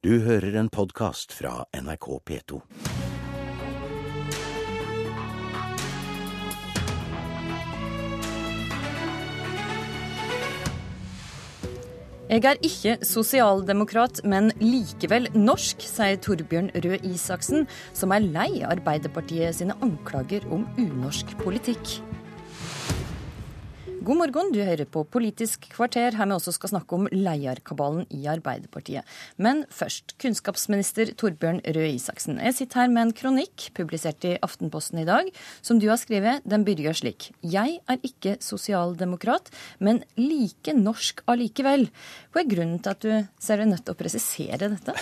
Du hører en podkast fra NRK P2. Jeg er ikke sosialdemokrat, men likevel norsk, sier Torbjørn Røe Isaksen, som er lei Arbeiderpartiet sine anklager om unorsk politikk. God morgen, du hører på Politisk kvarter, her vi også skal snakke om leierkabalen i Arbeiderpartiet. Men først, kunnskapsminister Torbjørn Røe Isaksen. Jeg sitter her med en kronikk publisert i Aftenposten i dag, som du har skrevet. Den begynner slik. Jeg er ikke sosialdemokrat, men like norsk allikevel. Hva er grunnen til at du ser deg nødt til å presisere dette?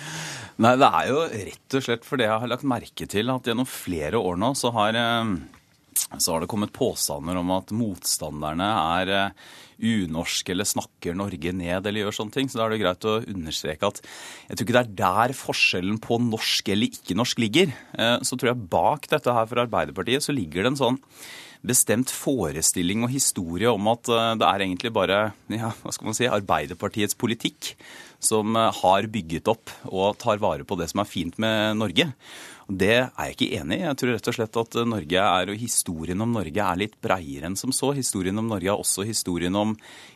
Nei, det er jo rett og slett fordi jeg har lagt merke til at gjennom flere år nå så har eh, så har det kommet påstander om at motstanderne er eh, unorske eller snakker Norge ned eller gjør sånne ting. Så da er det greit å understreke at jeg tror ikke det er der forskjellen på norsk eller ikke-norsk ligger. Eh, så tror jeg bak dette her for Arbeiderpartiet så ligger det en sånn bestemt forestilling og historie om at eh, det er egentlig bare ja, hva skal man si, Arbeiderpartiets politikk som har bygget opp og tar vare på det som er fint med Norge. Det er jeg ikke enig i. Jeg tror rett og slett at Norge er, og historien om Norge er litt breiere enn som så. Historien om Norge er også historien om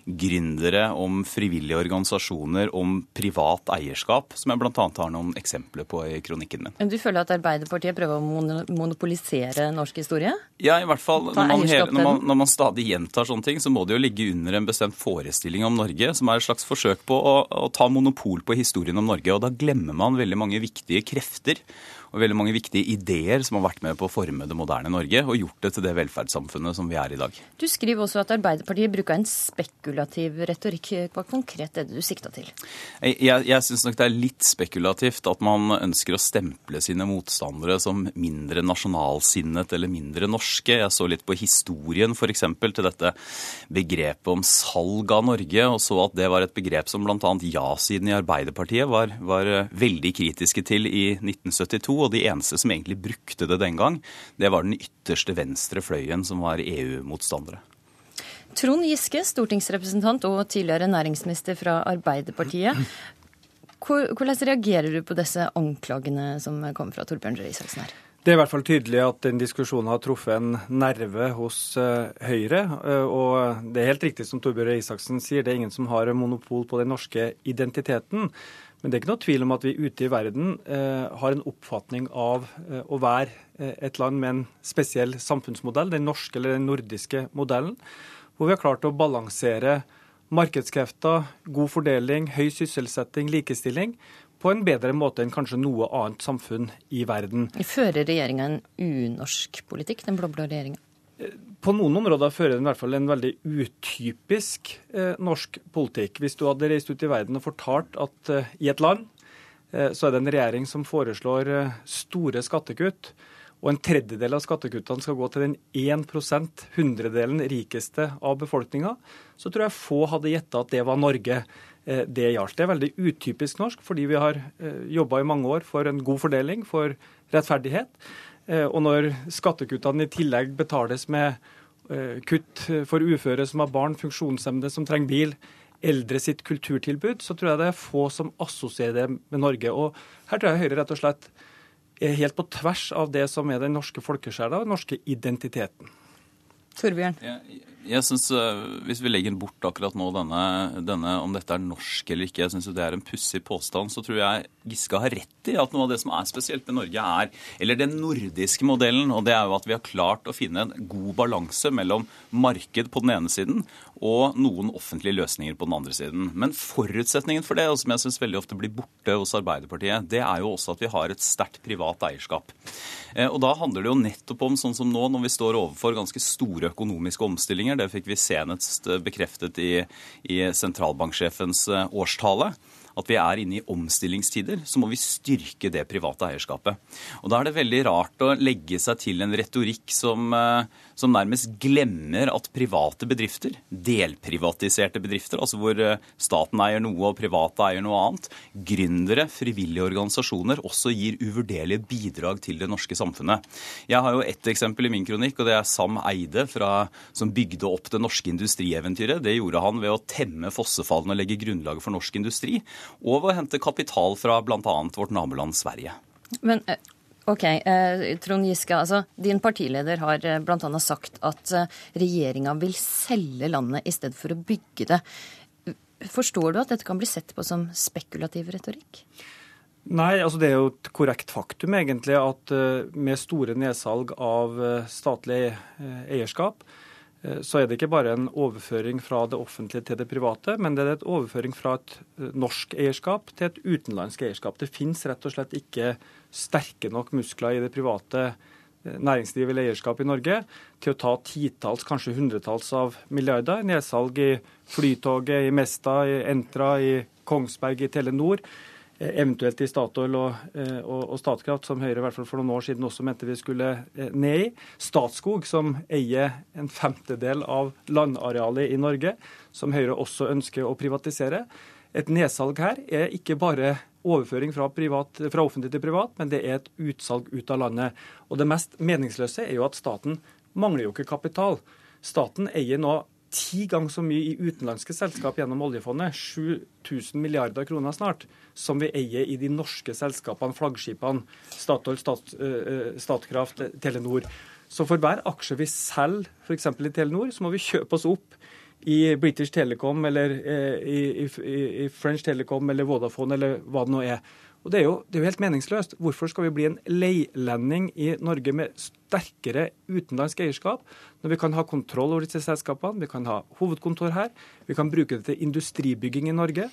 gründere, om frivillige organisasjoner, om privat eierskap, som jeg bl.a. har noen eksempler på i kronikken min. Men Du føler at Arbeiderpartiet prøver å monopolisere norsk historie? Ja, i hvert fall. Når man, hele, når, man, når man, stadig gjentar sånne ting, så må det jo ligge under en bestemt forestilling om Norge, som er et slags forsøk på å, å ta monopol på historien om Norge. Og da glemmer man veldig mange viktige krefter og veldig mange viktige ideer som har vært med på å forme det moderne Norge og gjort det til det velferdssamfunnet som vi er i dag. Du skriver også at Arbeiderpartiet bruker en spekulativ retorikk. Hva konkret er det du sikta til? Jeg, jeg, syns nok det er litt spekulativt at man ønsker å stemple sine motstandere som mindre nasjonalsinnet eller mindre norske. Jeg så litt på historien f.eks. til dette begrepet om salg av Norge, og så at det var et begrep som bl.a. ja-siden i Arbeiderpartiet var, var veldig kritiske til i 1972 og de eneste som egentlig brukte det den gang, det var den ytterste venstre fløyen, som var EU-motstandere. Trond Giske, stortingsrepresentant og tidligere næringsminister fra Arbeiderpartiet. Hvordan reagerer du på disse anklagene som kommer fra Torbjørn Røe Isaksen her? Det er i hvert fall tydelig at den diskusjonen har truffet en nerve hos uh, Høyre. Uh, og det er helt riktig som Torbjørn Røe Isaksen sier, det er ingen som har monopol på den norske identiteten. Men det er ikke noe tvil om at vi ute i verden eh, har en oppfatning av eh, å være eh, et land med en spesiell samfunnsmodell, den norske eller den nordiske modellen, hvor vi har klart å balansere markedskrefter, god fordeling, høy sysselsetting, likestilling på en bedre måte enn kanskje noe annet samfunn i verden. Fører regjeringa en unorsk politikk, den blå-blå regjeringa? På noen områder fører den i hvert fall en veldig utypisk eh, norsk politikk. Hvis du hadde reist ut i verden og fortalt at eh, i et land eh, så er det en regjering som foreslår eh, store skattekutt, og en tredjedel av skattekuttene skal gå til den 1% hundredelen rikeste av befolkninga, så tror jeg få hadde gjetta at det var Norge eh, det gjaldt. Det er veldig utypisk norsk, fordi vi har eh, jobba i mange år for en god fordeling, for rettferdighet. Eh, og når skattekuttene i tillegg betales med eh, kutt for uføre som har barn, funksjonshemmede som trenger bil, eldre sitt kulturtilbud, så tror jeg det er få som assosierer det med Norge. Og her tror jeg Høyre rett og slett er helt på tvers av det som er den norske folkesjela og den norske identiteten. Torbjørn? Jeg, jeg synes, uh, Hvis vi legger bort akkurat nå denne, denne om dette er norsk eller ikke, jeg syns det er en pussig påstand, så tror jeg Giske har rett i at noe av det som er spesielt med Norge, er eller den nordiske modellen. Og det er jo at vi har klart å finne en god balanse mellom marked på den ene siden og noen offentlige løsninger på den andre siden. Men forutsetningen for det, og som jeg syns veldig ofte blir borte hos Arbeiderpartiet, det er jo også at vi har et sterkt privat eierskap. Eh, og da handler det jo nettopp om, sånn som nå, når vi står overfor ganske store økonomiske omstillinger, det fikk vi senest bekreftet i, i sentralbanksjefens eh, årstale at vi er inne i omstillingstider, så må vi styrke det private eierskapet. Og Da er det veldig rart å legge seg til en retorikk som, eh, som nærmest glemmer at private bedrifter, delprivatiserte bedrifter, altså hvor eh, staten eier noe og private eier noe annet, gründere, frivillige organisasjoner, også gir uvurderlige bidrag til det norske samfunnet. Jeg har jo ett eksempel i min kronikk, og det er Sam Eide fra, som bygde opp det norske industrieventyret. Det gjorde han ved å temme fossefallene og legge grunnlaget for norsk industri, og ved å hente kapital fra bl.a. vårt naboland Sverige. Men eh, ok, eh, Trond Giske, altså, din partileder har eh, bl.a. sagt at regjeringa vil selge landet i stedet for å bygge det. Forstår du at dette kan bli sett på som spekulativ retorikk? Nei, altså det er jo et korrekt faktum egentlig at med store nedsalg av statlig eierskap, så er det ikke bare en overføring fra det offentlige til det private, men det er et overføring fra et eh, norsk eierskap til et utenlandsk eierskap. Det finnes rett og slett ikke sterke nok muskler i det private næringslivet næringsliv eller eierskap i Norge til å ta titalls, kanskje hundretalls av milliarder. Nedsalg i Flytoget, i Mesta, i Entra, i Kongsberg, i Telenor Eh, eventuelt i Statoil og, eh, og, og, Statkraft, som Høyre i hvert fall for noen år siden også mente vi skulle eh, ned i. Statskog, som eier en femtedel av landarealet i Norge, som Høyre også ønsker å privatisere. Et nedsalg her er ikke bare overføring fra, privat, fra offentlig til privat, men det er et utsalg ut av landet. Og det mest meningsløse er jo at staten mangler jo ikke kapital. Staten eier nå ti ganger så mye i utenlandske selskap gjennom oljefondet, 7000 milliarder kroner snart, som vi eier i de norske selskapene, flaggskipene, Statoil, Stat, uh, Statkraft, Telenor. Så for hver aksje vi selger f.eks. i Telenor, så må vi kjøpe oss opp i British Telecom eller uh, i, i, i French Telecom eller Vodafone eller hva det nå er. Og det er, jo, det er, jo, helt meningsløst. Hvorfor skal vi bli en leilending i Norge med sterkere utenlandsk eierskap, når vi kan ha kontroll over disse selskapene, vi kan ha hovedkontor her, vi kan bruke det til industribygging i Norge.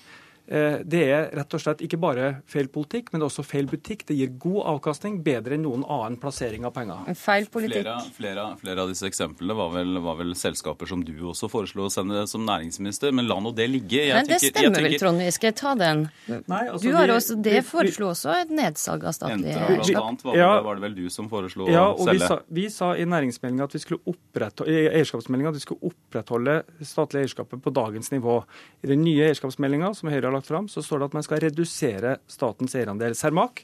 Eh, det er rett og slett ikke bare feil politikk, men det er også feil butikk. Det gir god avkastning, bedre enn noen annen plassering av penger. Feil politikk. Flere, flere, flere av disse eksemplene var vel, var vel, selskaper som du også foreslo å sende som næringsminister, men la nå det ligge. Jeg men det tenker, stemmer tenker... vel, Trond Giske. Ta den. Nei, altså, du har også, det vi, foreslo også et nedsalg av statlig eierskap. Var, ja, var det vel du som foreslo ja, å selge? Vi sa, vi sa i næringsmeldinga at vi skulle opprettholde, eierskapsmeldinga at vi skulle opprettholde statlig eierskapet på dagens nivå. I den nye eierskapsmeldinga som Høyre har lagt fram, så står det at man skal redusere statens eierandel. Cermaq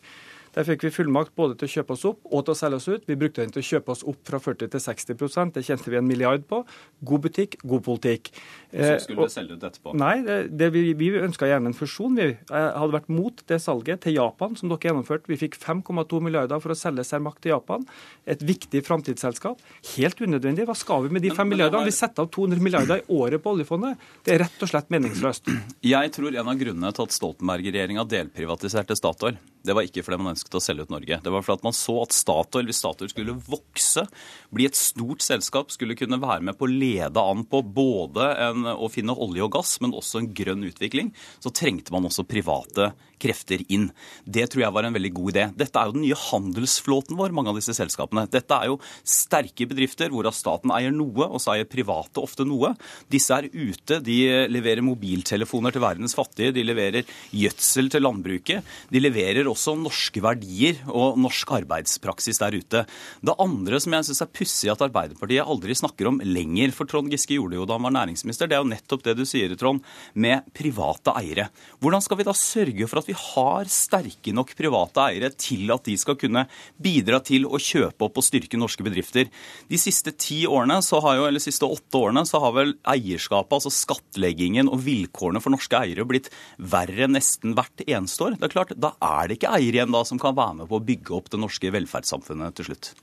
der fikk vi fullmakt både til å kjøpe oss opp og til å selge oss ut. Vi brukte den til å kjøpe oss opp fra 40 til 60% Det tjente vi en milliard på. God butikk, god politikk. Og så skulle eh, selge ut etterpå? Nei, det, det vi, vi ønska gjerne en fusjon. Vi hadde vært mot det salget til Japan som dere gjennomførte. Vi fikk 5,2 milliarder for å selge Cermaq til Japan. Et viktig framtidsselskap. Helt unødvendig. Hva skal vi med de 5 milliardene? Vi setter av 200 milliarder i året på oljefondet. Det er rett og slett meningsløst. Jeg tror en av grunnene til at Stoltenberg-regjeringa delprivatiserte Statoil, det var ikke fordi man ønsket å selge ut Norge. Det var fordi man så at Statoil, hvis Statoil skulle vokse, bli et stort selskap, skulle kunne være med på å lede an på både en, å finne olje og gass, men også en grønn utvikling, så trengte man også private krefter inn. Det tror jeg var en veldig god idé. Dette er jo den nye handelsflåten vår, mange av disse selskapene. Dette er jo sterke bedrifter hvorav staten eier noe, og så eier private ofte noe. Disse er ute. De leverer mobiltelefoner til verdens fattige. De leverer gjødsel til landbruket. De leverer også norske verdier og norsk arbeidspraksis der ute. Det andre som jeg syns er pussig at Arbeiderpartiet aldri snakker om lenger, for Trond Giske gjorde jo da han var næringsminister, det er jo nettopp det du sier, Trond, med private eiere. Hvordan skal vi da sørge for at vi vi har sterke nok private eiere til at de skal kunne bidra til å kjøpe opp og styrke norske bedrifter. De siste ti årene, jo, eller siste åtte årene så har vel eierskapet, altså skattleggingen og vilkårene for norske eiere blitt verre nesten hvert eneste år. Det er klart, Da er det ikke eiere igjen da som kan være med på å bygge opp det norske velferdssamfunnet til slutt.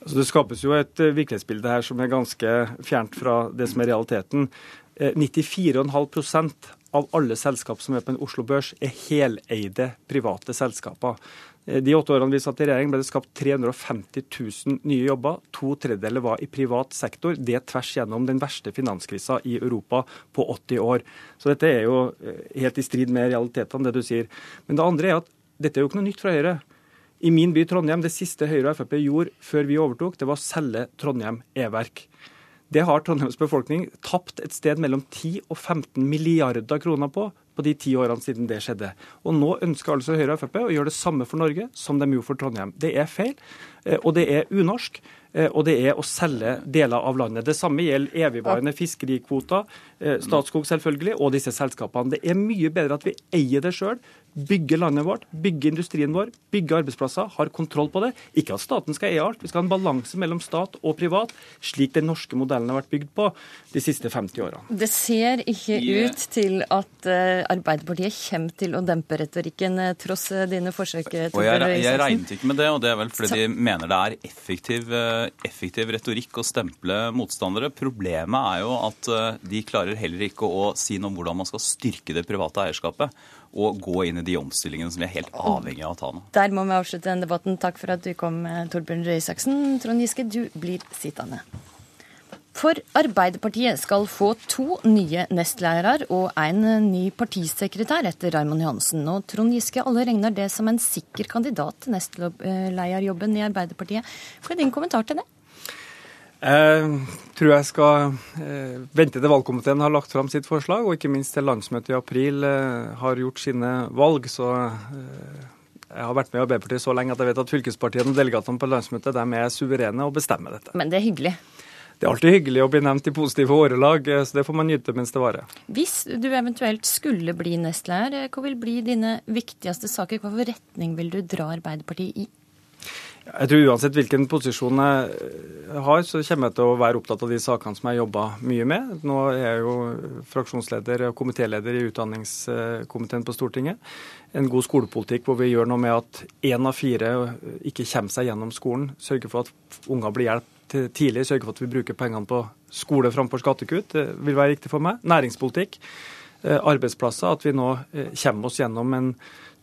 Altså, det skapes jo et eh, virkelighetsbilde her som er ganske fjernt fra det som er realiteten. 94,5 eh, av alle selskap som er på en Oslo Børs, er heleide private selskaper. Eh, de åtte årene vi satt i regjering, ble det skapt 350 000 nye jobber. To tredjedeler var i privat sektor. Det tvers gjennom den verste finanskrisa i Europa på 80 år. Så dette er jo eh, helt i strid med realitetene, det du sier. Men det andre er at dette er jo ikke noe nytt fra Høyre. I min by Trondheim, det siste Høyre og Frp gjorde før vi overtok, det var å selge Trondheim e-verk. Det har Trondheims befolkning tapt et sted mellom 10 og 15 milliarder kroner på på de ti årene siden det skjedde. Og nå ønsker altså Høyre og Frp å gjøre det samme for Norge som de gjorde for Trondheim. Det er feil, eh, og det er unorsk. Og det er å selge deler av landet. Det samme gjelder evigvarende fiskerikvoter, Statskog selvfølgelig, og disse selskapene. Det er mye bedre at vi eier det sjøl, bygger landet vårt, bygger industrien vår, bygger arbeidsplasser, har kontroll på det. Ikke at staten skal eie alt, vi skal ha en balanse mellom stat og privat, slik den norske modellen har vært bygd på de siste 50 årene. Det ser ikke ut til at uh, Arbeiderpartiet kommer til å dempe retorikken, tross dine forsøk. Og jeg, jeg regnet ikke med det, og det er vel fordi Så... de mener det er effektiv, effektiv, retorikk å stemple motstandere. Problemet er jo at de klarer heller ikke å si noe om hvordan man skal styrke det private eierskapet og gå inn i de omstillingene som vi er helt avhengig av å ta nå. Der må vi avslutte den debatten. Takk for at du kom, eh, Torbjørn Røe Isaksen. Trond Giske, du blir sittende. For Arbeiderpartiet skal få to nye nestledere og en ny partisekretær etter Raymond Johansen. Og Trond Giske, alle regner det som en sikker kandidat til nestlederjobben i Arbeiderpartiet. Hva er din kommentar til det? Jeg tror jeg skal eh, vente til valgkomiteen har lagt fram sitt forslag, og ikke minst til landsmøtet i april eh, har gjort sine valg. Så eh, jeg har vært med i Arbeiderpartiet så lenge at jeg vet at fylkespartiene og delegatene på landsmøtet de er suverene og bestemmer dette. Men det er hyggelig? Det er alltid hyggelig å bli nevnt i positive årelag, så det får man nyte mens det varer. Hvis du eventuelt skulle bli nestleder, hva vil bli dine viktigste saker? Hvilken retning vil du dra Arbeiderpartiet i? Jeg tror uansett hvilken posisjon jeg har, så kommer jeg til å være opptatt av de sakene som jeg jobber mye med. Nå er jeg jo fraksjonsleder og komitéleder i utdanningskomiteen på Stortinget. En god skolepolitikk hvor vi gjør noe med at én av fire ikke kommer seg gjennom skolen. Sørger for at unger blir hjulpet tidlig, sørge for at vi bruker pengene på skole framfor skattekutt. Det vil være riktig for meg. Næringspolitikk, eh, arbeidsplasser. At vi nå eh, kommer oss gjennom en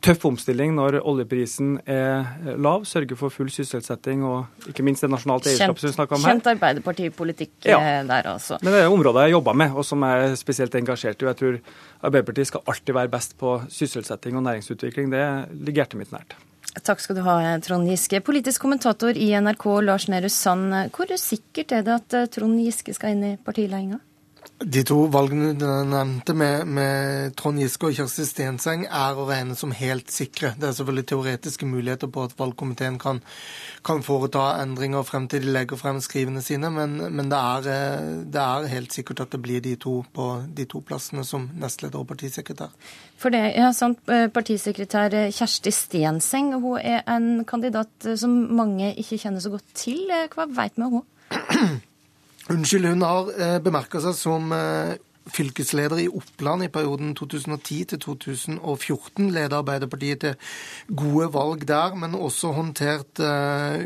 tøff omstilling når oljeprisen er lav, sørge for full sysselsetting og ikke minst det nasjonalt eierskapet som vi snakka om her. Kjent arbeiderpartipolitikk ja. Eh, der, altså. Men det er områder jeg jobber med, og som jeg er spesielt engasjert i. og Jeg tror Arbeiderpartiet skal alltid være best på sysselsetting og næringsutvikling. Det ligger hjertet mitt nært. Takk skal du ha, Trond Giske. Politisk kommentator i NRK, Lars Nehru Sand. Hvor sikkert er det at eh, Trond Giske skal inn i partiledelsen? De to valgene du nevnte med, med, Trond Giske og Kjersti Stenseng er å regne som helt sikre. Det er selvfølgelig teoretiske muligheter på at valgkomiteen kan, kan foreta endringer frem til de legger frem skrivene sine, men, men det, er, eh, det, er, helt sikkert at det blir de to på de to plassene som nestleder og partisekretær. For det, ja, sant, eh, Partisekretær Kjersti Stenseng hun er en kandidat som mange ikke kjenner så godt til. Hva veit vi om henne? Unnskyld, hun har eh, bemerka seg som eh, fylkesleder i Oppland i perioden 2010 til 2014. Leder Arbeiderpartiet til gode valg der, men også håndtert uh,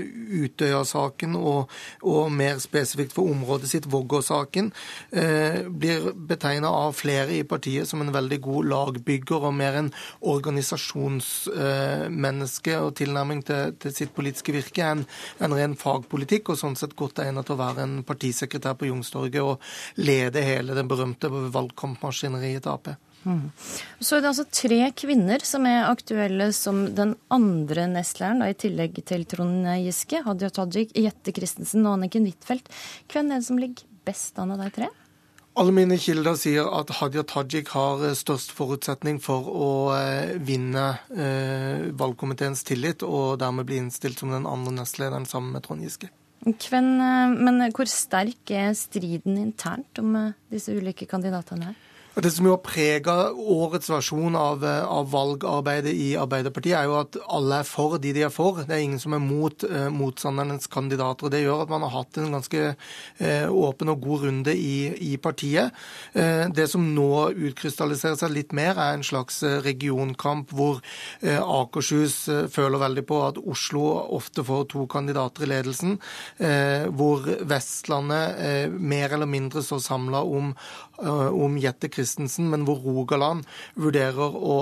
Utøya-saken og, og, mer spesifikt for området sitt Vågå-saken. Uh, blir betegna av flere i partiet som en veldig god lagbygger og mer en organisasjonsmenneske uh, og tilnærming til, til, sitt politiske virke enn en ren fagpolitikk, og sånn sett godt egnet til å være en partisekretær på Youngstorget og lede hele den berømte valgkampmaskineriet til Ap. Mm. Så er det altså tre kvinner som er aktuelle som den andre nestlederen, i tillegg til Trond Giske. Hadia Tajik, Jette Christensen og Anniken Huitfeldt. Hvem er det som ligger best an av de tre? Alle mine kilder sier at Hadia Tajik har eh, størst forutsetning for å eh, vinne eh, valgkomiteens tillit, og dermed bli innstilt som den andre nestlederen sammen med Trond Giske. Hvem, eh, men hvor sterk er striden internt om eh, disse ulike kandidatene her? Det som jo har prega årets versjon av, eh, av, valgarbeidet i Arbeiderpartiet, er jo at alle er for de de er for. Det er ingen som er mot eh, motstandernes kandidater. Det gjør at man har hatt en ganske eh, åpen og god runde i, i partiet. Eh, det som nå utkrystalliserer seg litt mer, er en slags eh, regionkamp hvor eh, Akershus føler veldig på at Oslo ofte får to kandidater i ledelsen, hvor Vestlandet mer eller mindre står samla om, om Jette Christensen Christensen, men hvor Rogaland vurderer å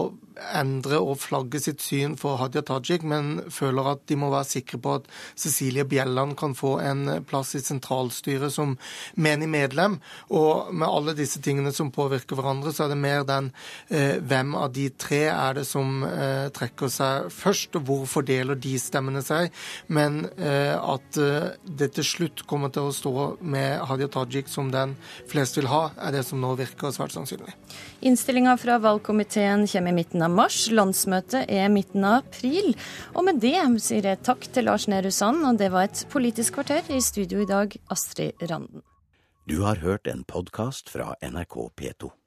endre og flagge sitt syn for Hadia Tajik, men føler at de må være sikre på at Cecilie Bjelland kan få en plass i sentralstyret som menig medlem. Og med alle disse tingene som påvirker hverandre, så er det mer den eh, hvem av de tre er det som eh, trekker seg først, og hvor fordeler de stemmene seg. Men eh, at eh, det til slutt kommer til å stå med Hadia Tajik som den flest vil ha, er det som nå virker svært sannsynlig. Sannsynlig. Innstillinga fra valgkomiteen kommer i midten av mars. Landsmøtet er midten av april. Og med det sier jeg takk til Lars Nehru Sand, og det var et Politisk kvarter. I studio i dag, Astrid Randen. Du har hørt en podkast fra NRK P2.